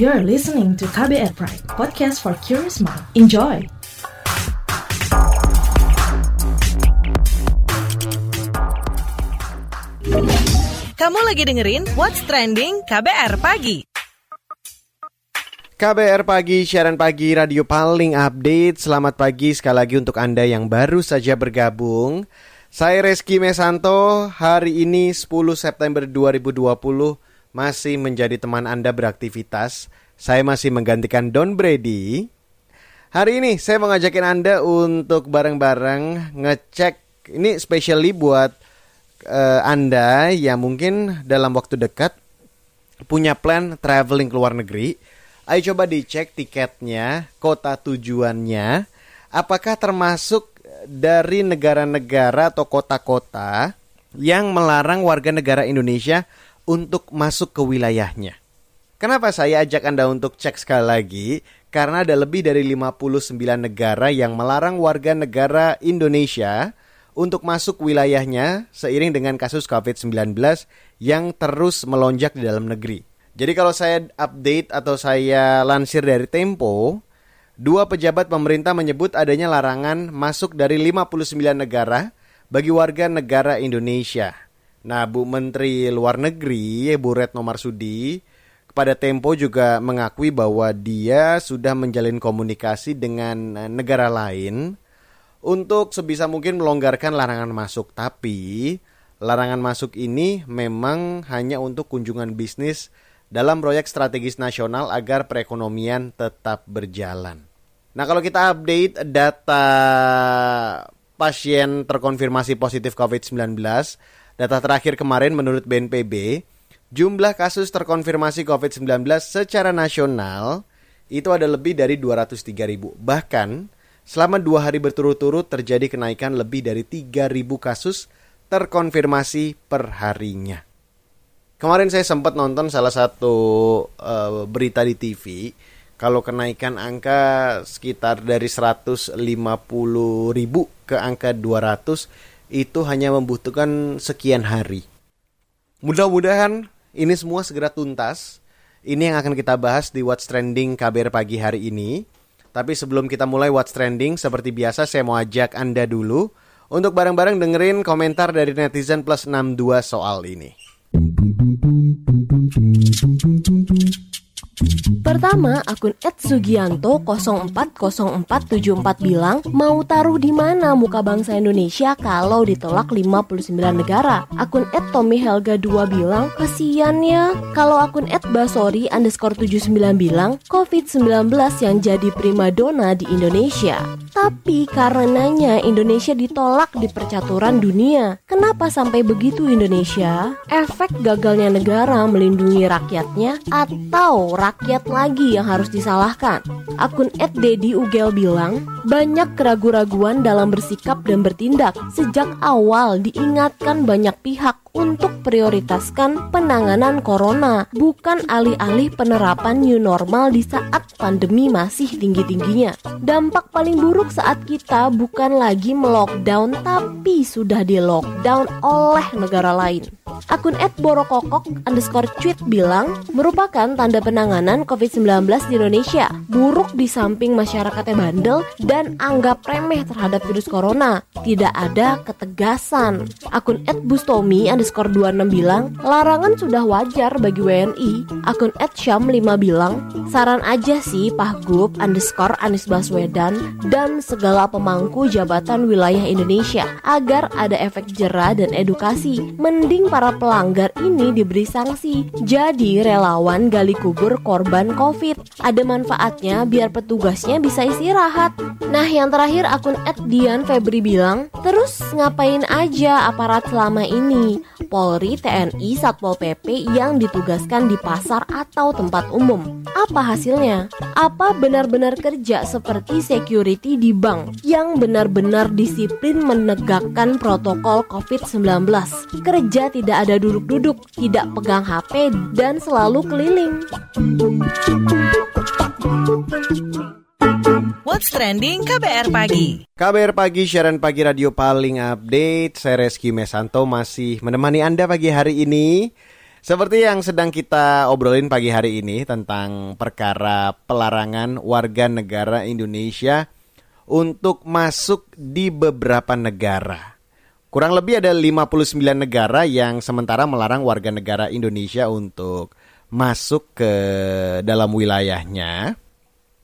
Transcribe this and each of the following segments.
You're listening to KBR Pride, podcast for curious mind. Enjoy! Kamu lagi dengerin What's Trending KBR Pagi. KBR Pagi, siaran pagi radio paling update. Selamat pagi sekali lagi untuk Anda yang baru saja bergabung. Saya Reski Mesanto, hari ini 10 September 2020 masih menjadi teman Anda beraktivitas. Saya masih menggantikan Don Brady. Hari ini saya mau Anda untuk bareng-bareng ngecek, ini specially buat uh, Anda yang mungkin dalam waktu dekat punya plan traveling ke luar negeri Ayo coba dicek tiketnya, kota tujuannya, apakah termasuk dari negara-negara atau kota-kota yang melarang warga negara Indonesia untuk masuk ke wilayahnya. Kenapa saya ajak Anda untuk cek sekali lagi? Karena ada lebih dari 59 negara yang melarang warga negara Indonesia untuk masuk wilayahnya seiring dengan kasus COVID-19 yang terus melonjak di dalam negeri. Jadi kalau saya update atau saya lansir dari Tempo, dua pejabat pemerintah menyebut adanya larangan masuk dari 59 negara bagi warga negara Indonesia. Nah, Bu Menteri Luar Negeri, Bu Retno Marsudi, kepada Tempo juga mengakui bahwa dia sudah menjalin komunikasi dengan negara lain untuk sebisa mungkin melonggarkan larangan masuk. Tapi, larangan masuk ini memang hanya untuk kunjungan bisnis dalam proyek strategis nasional agar perekonomian tetap berjalan. Nah, kalau kita update data pasien terkonfirmasi positif COVID-19, data terakhir kemarin menurut BNPB, jumlah kasus terkonfirmasi COVID-19 secara nasional itu ada lebih dari 203 ribu. Bahkan, selama dua hari berturut-turut terjadi kenaikan lebih dari 3 ribu kasus terkonfirmasi per harinya. Kemarin saya sempat nonton salah satu uh, berita di TV kalau kenaikan angka sekitar dari 150 ribu ke angka 200 itu hanya membutuhkan sekian hari. Mudah-mudahan ini semua segera tuntas. Ini yang akan kita bahas di What's Trending KBR pagi hari ini. Tapi sebelum kita mulai What's Trending, seperti biasa saya mau ajak Anda dulu untuk bareng-bareng dengerin komentar dari netizen plus 62 soal ini. Pertama, akun @sugianto040474 bilang mau taruh di mana muka bangsa Indonesia kalau ditolak 59 negara. Akun @tommyhelga2 bilang kasihan ya. Kalau akun @basori underscore 79 bilang COVID-19 yang jadi primadona di Indonesia. Tapi karenanya Indonesia ditolak di percaturan dunia. Kenapa sampai begitu Indonesia? Efek gagalnya negara melindungi rakyatnya atau rakyat lagi yang harus disalahkan. Akun @dedi ugel bilang, banyak keraguan-raguan dalam bersikap dan bertindak. Sejak awal diingatkan banyak pihak untuk prioritaskan penanganan corona, bukan alih-alih penerapan new normal di saat pandemi masih tinggi-tingginya. Dampak paling buruk saat kita bukan lagi melockdown tapi sudah di lockdown oleh negara lain. Akun @borokokok underscore tweet bilang merupakan tanda penanganan COVID-19 di Indonesia. Buruk di samping masyarakatnya bandel dan anggap remeh terhadap virus corona. Tidak ada ketegasan. Akun @bustomi underscore 26 bilang, larangan sudah wajar bagi WNI. Akun @syam5 bilang, saran aja sih Pahgub underscore Anies Baswedan dan segala pemangku jabatan wilayah Indonesia agar ada efek jerah dan edukasi. Mending para pelanggar ini diberi sanksi. Jadi relawan gali kubur korban COVID. Ada manfaatnya biar petugasnya bisa istirahat. Nah yang terakhir akun Dian Febri bilang, terus ngapain aja aparat selama ini? Polri, TNI, Satpol PP yang ditugaskan di pasar atau tempat umum. Apa hasilnya? Apa benar-benar kerja seperti security di bank yang benar-benar disiplin menegakkan protokol COVID-19? Kerja tidak ada duduk-duduk, tidak pegang HP, dan selalu keliling. What's Trending KBR Pagi? KBR Pagi, siaran pagi radio paling update. Saya Reski Mesanto masih menemani Anda pagi hari ini. Seperti yang sedang kita obrolin pagi hari ini tentang perkara pelarangan warga negara Indonesia untuk masuk di beberapa negara. Kurang lebih ada 59 negara yang sementara melarang warga negara Indonesia untuk masuk ke dalam wilayahnya.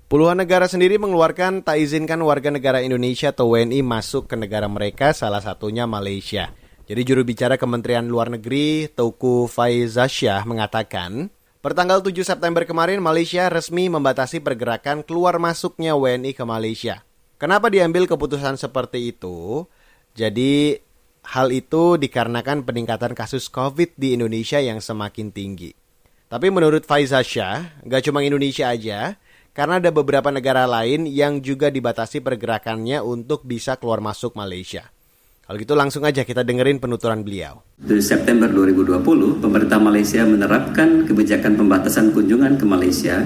Puluhan negara sendiri mengeluarkan tak izinkan warga negara Indonesia atau WNI masuk ke negara mereka, salah satunya Malaysia. Jadi juru bicara Kementerian Luar Negeri Tauku Faizasyah mengatakan, pertanggal 7 September kemarin Malaysia resmi membatasi pergerakan keluar masuknya WNI ke Malaysia. Kenapa diambil keputusan seperti itu? Jadi hal itu dikarenakan peningkatan kasus COVID di Indonesia yang semakin tinggi. Tapi menurut Faizasyah, nggak cuma Indonesia aja, karena ada beberapa negara lain yang juga dibatasi pergerakannya untuk bisa keluar masuk Malaysia. Kalau gitu langsung aja kita dengerin penuturan beliau. Di September 2020, pemerintah Malaysia menerapkan kebijakan pembatasan kunjungan ke Malaysia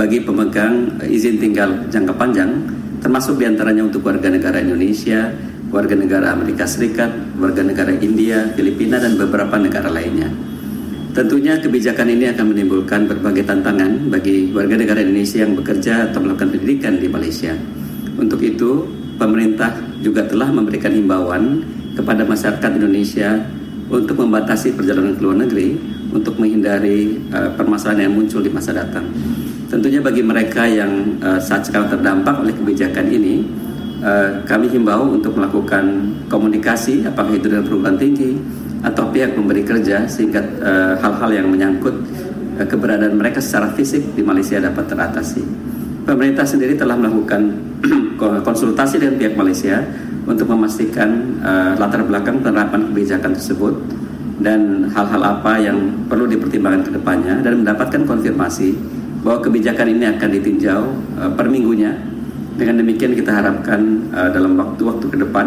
bagi pemegang izin tinggal jangka panjang, termasuk di antaranya untuk warga negara Indonesia, warga negara Amerika Serikat, warga negara India, Filipina, dan beberapa negara lainnya. Tentunya kebijakan ini akan menimbulkan berbagai tantangan bagi warga negara Indonesia yang bekerja atau melakukan pendidikan di Malaysia. Untuk itu, pemerintah juga telah memberikan himbauan kepada masyarakat Indonesia untuk membatasi perjalanan ke luar negeri untuk menghindari uh, permasalahan yang muncul di masa datang. Tentunya bagi mereka yang uh, saat sekarang terdampak oleh kebijakan ini, uh, kami himbau untuk melakukan komunikasi apakah itu dengan perguruan tinggi atau pihak pemberi kerja sehingga hal-hal uh, yang menyangkut uh, keberadaan mereka secara fisik di Malaysia dapat teratasi. Pemerintah sendiri telah melakukan konsultasi dengan pihak Malaysia untuk memastikan uh, latar belakang penerapan kebijakan tersebut dan hal-hal apa yang perlu dipertimbangkan ke depannya dan mendapatkan konfirmasi bahwa kebijakan ini akan ditinjau uh, per minggunya. Dengan demikian kita harapkan uh, dalam waktu-waktu ke depan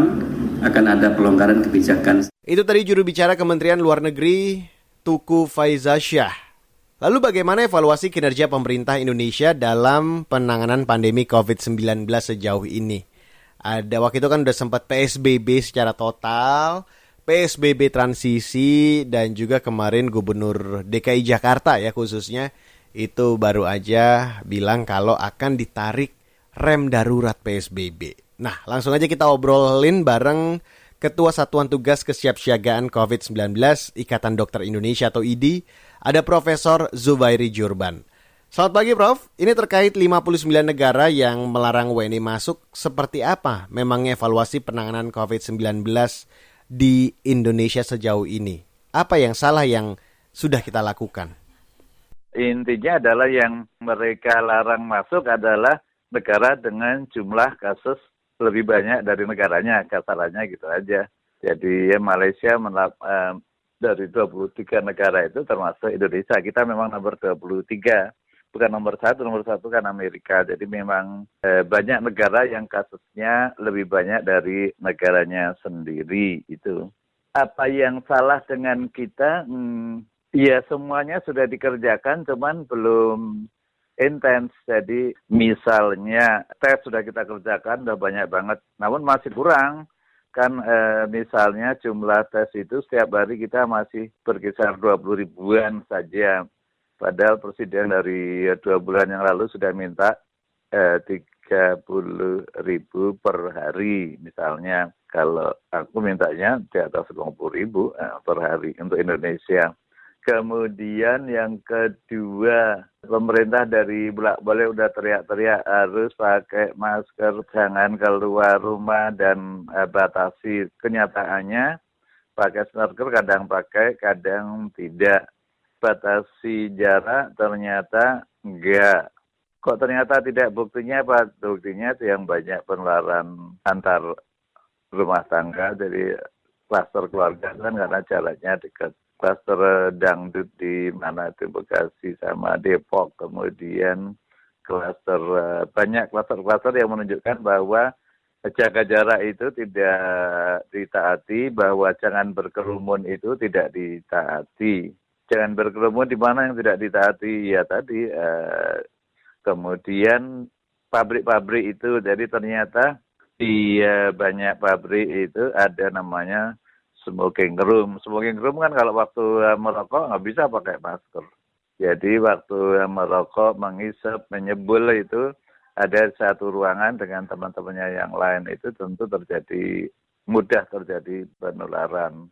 akan ada pelonggaran kebijakan. Itu tadi juru bicara Kementerian Luar Negeri Tuku Faizasyah. Lalu bagaimana evaluasi kinerja pemerintah Indonesia dalam penanganan pandemi COVID-19 sejauh ini? Ada waktu itu kan udah sempat PSBB secara total, PSBB transisi dan juga kemarin Gubernur DKI Jakarta ya khususnya itu baru aja bilang kalau akan ditarik rem darurat PSBB. Nah, langsung aja kita obrolin bareng Ketua Satuan Tugas Kesiapsiagaan COVID-19 Ikatan Dokter Indonesia atau IDI, ada Profesor Zubairi Jurban. Selamat pagi Prof, ini terkait 59 negara yang melarang WNI masuk, seperti apa memang evaluasi penanganan COVID-19 di Indonesia sejauh ini? Apa yang salah yang sudah kita lakukan? Intinya adalah yang mereka larang masuk adalah negara dengan jumlah kasus lebih banyak dari negaranya, kasarannya gitu aja. Jadi ya Malaysia menap, eh, dari 23 negara itu termasuk Indonesia. Kita memang nomor 23. Bukan nomor satu, nomor satu kan Amerika. Jadi memang eh, banyak negara yang kasusnya lebih banyak dari negaranya sendiri itu. Apa yang salah dengan kita? Hmm, ya semuanya sudah dikerjakan, cuman belum intens. Jadi misalnya tes sudah kita kerjakan, sudah banyak banget. Namun masih kurang kan e, misalnya jumlah tes itu setiap hari kita masih berkisar 20 ribuan saja. Padahal Presiden dari dua bulan yang lalu sudah minta e, 30 ribu per hari misalnya. Kalau aku mintanya di atas 50 ribu e, per hari untuk Indonesia. Kemudian yang kedua, pemerintah dari bulak boleh udah teriak-teriak harus pakai masker, jangan keluar rumah dan eh, batasi. Kenyataannya pakai masker kadang pakai, kadang tidak. Batasi jarak ternyata enggak. Kok ternyata tidak buktinya apa? Buktinya itu yang banyak penularan antar rumah tangga, jadi kluster keluarga kan karena jaraknya dekat klaster dangdut di mana itu Bekasi sama Depok, kemudian klaster uh, banyak klaster-klaster yang menunjukkan bahwa jaga jarak itu tidak ditaati, bahwa jangan berkerumun itu tidak ditaati. Jangan berkerumun di mana yang tidak ditaati ya tadi. Uh, kemudian pabrik-pabrik itu, jadi ternyata di uh, banyak pabrik itu ada namanya smoking room. Smoking room kan kalau waktu merokok nggak bisa pakai masker. Jadi waktu merokok, menghisap, menyebul itu ada satu ruangan dengan teman-temannya yang lain itu tentu terjadi mudah terjadi penularan.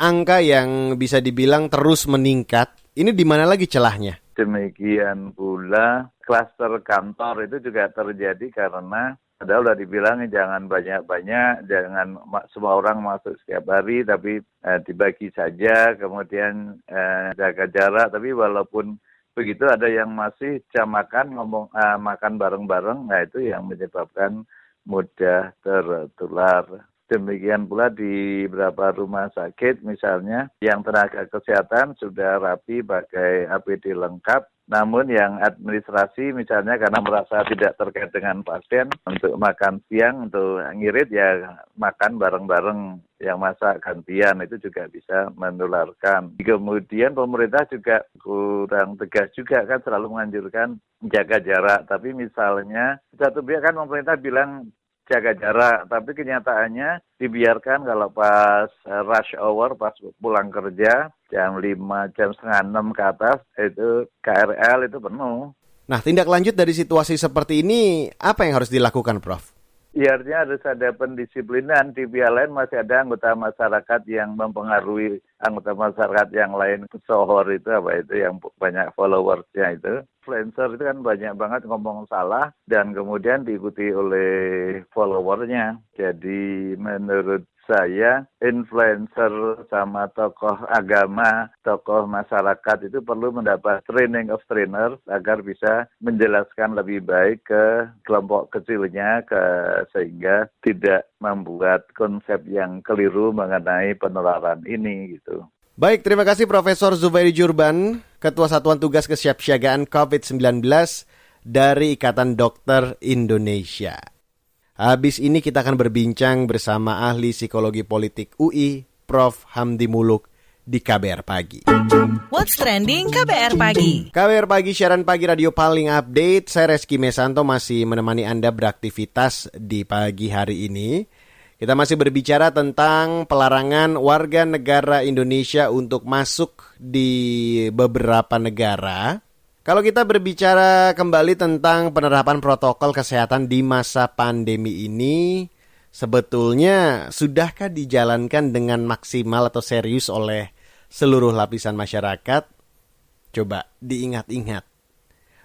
Angka yang bisa dibilang terus meningkat, ini di mana lagi celahnya? Demikian pula klaster kantor itu juga terjadi karena Padahal udah dibilang jangan banyak-banyak, jangan semua orang masuk setiap hari, tapi eh, dibagi saja, kemudian eh, jaga jarak. Tapi walaupun begitu ada yang masih jam makan ngomong eh, makan bareng-bareng, nah itu yang menyebabkan mudah tertular. Demikian pula di beberapa rumah sakit misalnya yang tenaga kesehatan sudah rapi pakai APD lengkap, namun yang administrasi misalnya karena merasa tidak terkait dengan pasien untuk makan siang untuk ngirit ya makan bareng-bareng yang masak gantian itu juga bisa menularkan. Kemudian pemerintah juga kurang tegas juga kan selalu menganjurkan jaga jarak. Tapi misalnya satu pihak kan pemerintah bilang jaga jarak, tapi kenyataannya dibiarkan kalau pas rush hour, pas pulang kerja, jam 5, jam setengah 6 ke atas, itu KRL itu penuh. Nah, tindak lanjut dari situasi seperti ini, apa yang harus dilakukan, Prof? Ya, artinya harus ada pendisiplinan. Di pihak lain masih ada anggota masyarakat yang mempengaruhi anggota masyarakat yang lain. Sohor itu apa itu yang banyak followersnya itu. Influencer itu kan banyak banget ngomong salah dan kemudian diikuti oleh followernya. Jadi menurut saya influencer sama tokoh agama, tokoh masyarakat itu perlu mendapat training of trainer agar bisa menjelaskan lebih baik ke kelompok kecilnya ke sehingga tidak membuat konsep yang keliru mengenai penularan ini gitu. Baik, terima kasih Profesor Zubairi Jurban, Ketua Satuan Tugas Kesiapsiagaan COVID-19 dari Ikatan Dokter Indonesia. Habis ini kita akan berbincang bersama ahli psikologi politik UI, Prof. Hamdi Muluk di KBR Pagi. What's trending KBR Pagi? KBR Pagi, siaran pagi radio paling update. Saya Reski Mesanto masih menemani Anda beraktivitas di pagi hari ini. Kita masih berbicara tentang pelarangan warga negara Indonesia untuk masuk di beberapa negara kalau kita berbicara kembali tentang penerapan protokol kesehatan di masa pandemi ini, sebetulnya sudahkah dijalankan dengan maksimal atau serius oleh seluruh lapisan masyarakat? Coba diingat-ingat.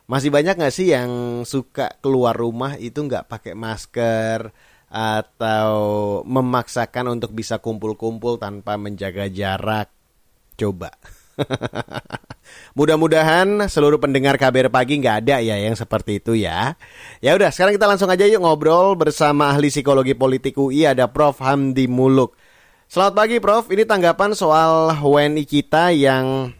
Masih banyak nggak sih yang suka keluar rumah itu nggak pakai masker atau memaksakan untuk bisa kumpul-kumpul tanpa menjaga jarak? Coba. Mudah-mudahan seluruh pendengar KBR pagi nggak ada ya yang seperti itu ya. Ya udah, sekarang kita langsung aja yuk ngobrol bersama ahli psikologi politik UI ada Prof Hamdi Muluk. Selamat pagi Prof, ini tanggapan soal WNI kita yang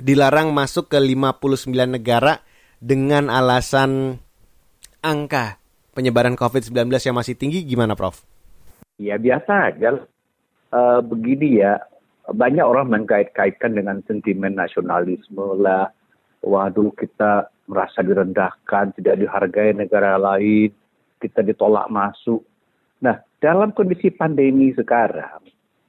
dilarang masuk ke 59 negara dengan alasan angka penyebaran COVID-19 yang masih tinggi gimana Prof? Ya biasa aja. Uh, begini ya, banyak orang mengkait-kaitkan dengan sentimen nasionalisme lah. Waduh kita merasa direndahkan, tidak dihargai negara lain, kita ditolak masuk. Nah, dalam kondisi pandemi sekarang,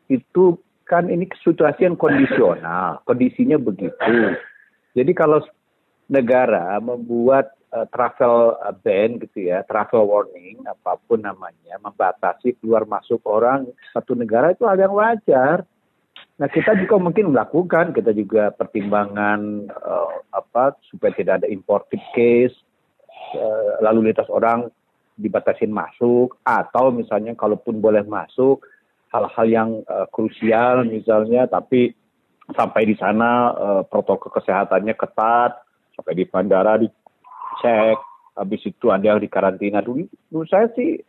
itu kan ini situasi yang kondisional, kondisinya begitu. Jadi kalau negara membuat uh, travel ban gitu ya, travel warning apa pun namanya, membatasi keluar masuk orang satu negara itu hal yang wajar. Nah kita juga mungkin melakukan, kita juga pertimbangan uh, apa supaya tidak ada imported case, uh, lalu lintas orang dibatasin masuk, atau misalnya kalaupun boleh masuk hal-hal yang uh, krusial misalnya, tapi sampai di sana uh, protokol kesehatannya ketat, sampai di bandara dicek, habis itu anda di karantina dulu. Menurut saya sih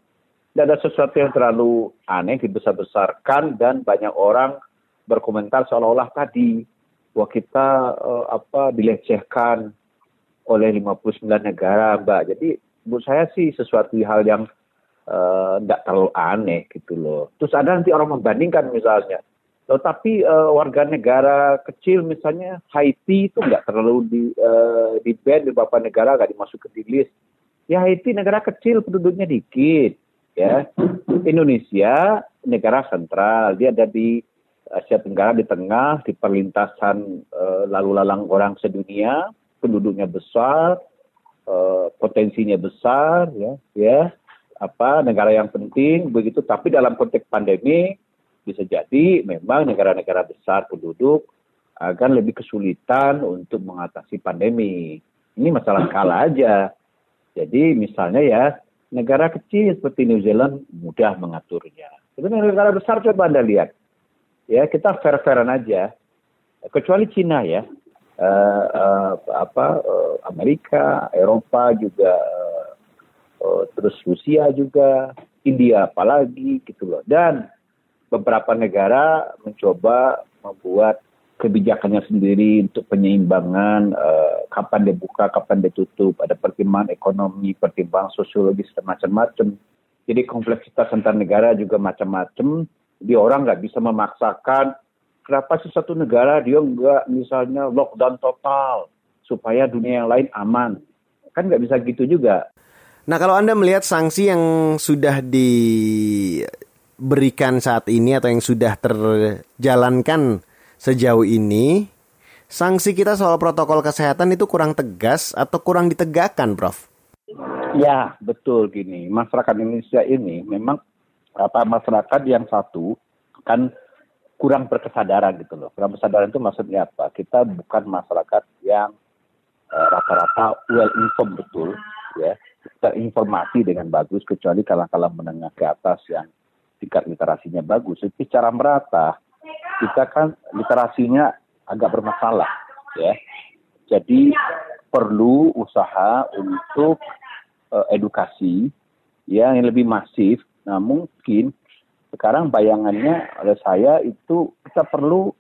tidak ada sesuatu yang terlalu aneh dibesar-besarkan dan banyak orang berkomentar seolah-olah tadi bahwa kita uh, apa dilecehkan oleh 59 negara, Mbak. Jadi menurut saya sih sesuatu hal yang tidak uh, terlalu aneh gitu loh. Terus ada nanti orang membandingkan misalnya, loh tapi uh, warga negara kecil misalnya Haiti itu nggak terlalu di uh, di ban di beberapa negara nggak dimasuk ke list. Ya Haiti negara kecil penduduknya dikit, ya. Indonesia negara sentral, dia ada di Asia Tenggara di tengah, di perlintasan uh, lalu lalang orang sedunia, penduduknya besar, uh, potensinya besar, ya, ya, apa negara yang penting begitu. Tapi dalam konteks pandemi bisa jadi memang negara-negara besar penduduk akan lebih kesulitan untuk mengatasi pandemi. Ini masalah skala aja. Jadi misalnya ya negara kecil seperti New Zealand mudah mengaturnya. Tapi negara besar coba anda lihat ya kita fair-fairan aja. Kecuali Cina ya. Uh, uh, apa uh, Amerika Eropa juga uh, terus Rusia juga India apalagi gitu loh. Dan beberapa negara mencoba membuat kebijakannya sendiri untuk penyeimbangan uh, kapan dibuka, kapan ditutup, ada pertimbangan ekonomi, pertimbangan sosiologis dan macam-macam. Jadi kompleksitas antar negara juga macam-macam di orang nggak bisa memaksakan kenapa sih satu negara dia nggak misalnya lockdown total supaya dunia yang lain aman kan nggak bisa gitu juga. Nah kalau anda melihat sanksi yang sudah diberikan saat ini atau yang sudah terjalankan sejauh ini, sanksi kita soal protokol kesehatan itu kurang tegas atau kurang ditegakkan, Prof? Ya betul gini, masyarakat Indonesia ini memang apa masyarakat yang satu kan kurang berkesadaran gitu loh. Kurang berkesadaran itu maksudnya apa? Kita bukan masyarakat yang uh, rata-rata well informed betul, ya terinformasi dengan bagus kecuali kalah-kalah menengah ke atas yang tingkat literasinya bagus. Jadi secara merata kita kan literasinya agak bermasalah, ya. Jadi perlu usaha untuk uh, edukasi ya, yang lebih masif Nah mungkin sekarang bayangannya oleh saya itu kita perlu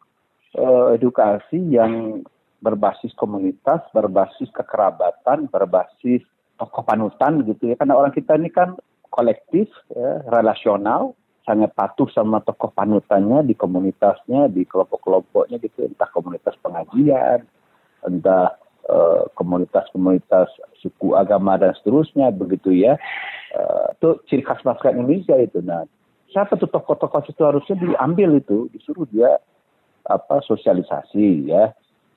uh, edukasi yang berbasis komunitas, berbasis kekerabatan, berbasis tokoh panutan gitu ya. Karena orang kita ini kan kolektif, ya, relasional, sangat patuh sama tokoh panutannya di komunitasnya, di kelompok-kelompoknya gitu, entah komunitas pengajian, entah komunitas-komunitas suku agama dan seterusnya begitu ya. Uh, itu ciri khas masyarakat Indonesia itu. Nah siapa tuh tokoh-tokoh itu harusnya diambil itu disuruh dia apa sosialisasi ya.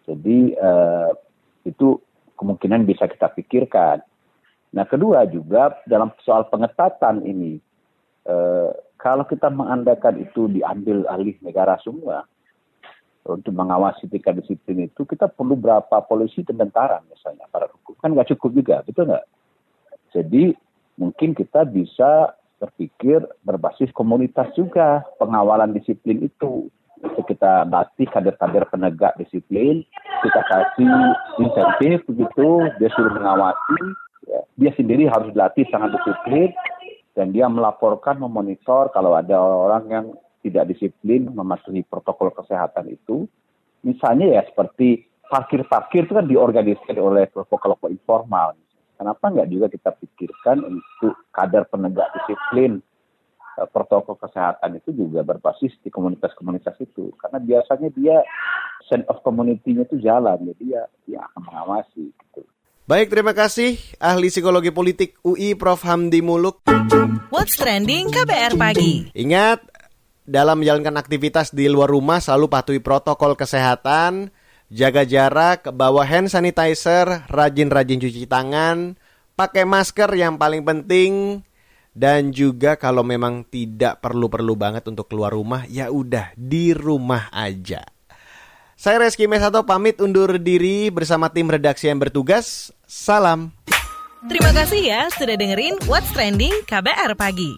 Jadi uh, itu kemungkinan bisa kita pikirkan. Nah kedua juga dalam soal pengetatan ini uh, kalau kita mengandalkan itu diambil alih negara semua untuk mengawasi tingkat disiplin itu kita perlu berapa polisi dan tentara misalnya para hukum. Kan nggak cukup juga betul nggak? Jadi mungkin kita bisa berpikir berbasis komunitas juga pengawalan disiplin itu. Itu kita latih kader-kader penegak disiplin kita kasih insentif begitu dia suruh mengawasi ya. dia sendiri harus dilatih sangat disiplin dan dia melaporkan memonitor kalau ada orang yang tidak disiplin mematuhi protokol kesehatan itu, misalnya ya seperti parkir-parkir itu kan diorganisir oleh kelompok-kelompok informal. Kenapa nggak juga kita pikirkan untuk kadar penegak disiplin eh, protokol kesehatan itu juga berbasis di komunitas-komunitas itu. Karena biasanya dia sense of community-nya itu jalan, jadi ya dia akan mengawasi. Gitu. Baik, terima kasih ahli psikologi politik UI Prof Hamdi Muluk. What's trending KBR pagi? Ingat, dalam menjalankan aktivitas di luar rumah selalu patuhi protokol kesehatan, jaga jarak, bawa hand sanitizer, rajin-rajin cuci tangan, pakai masker yang paling penting, dan juga kalau memang tidak perlu-perlu banget untuk keluar rumah, ya udah di rumah aja. Saya Reski Mesato pamit undur diri bersama tim redaksi yang bertugas. Salam. Terima kasih ya sudah dengerin What's Trending KBR Pagi.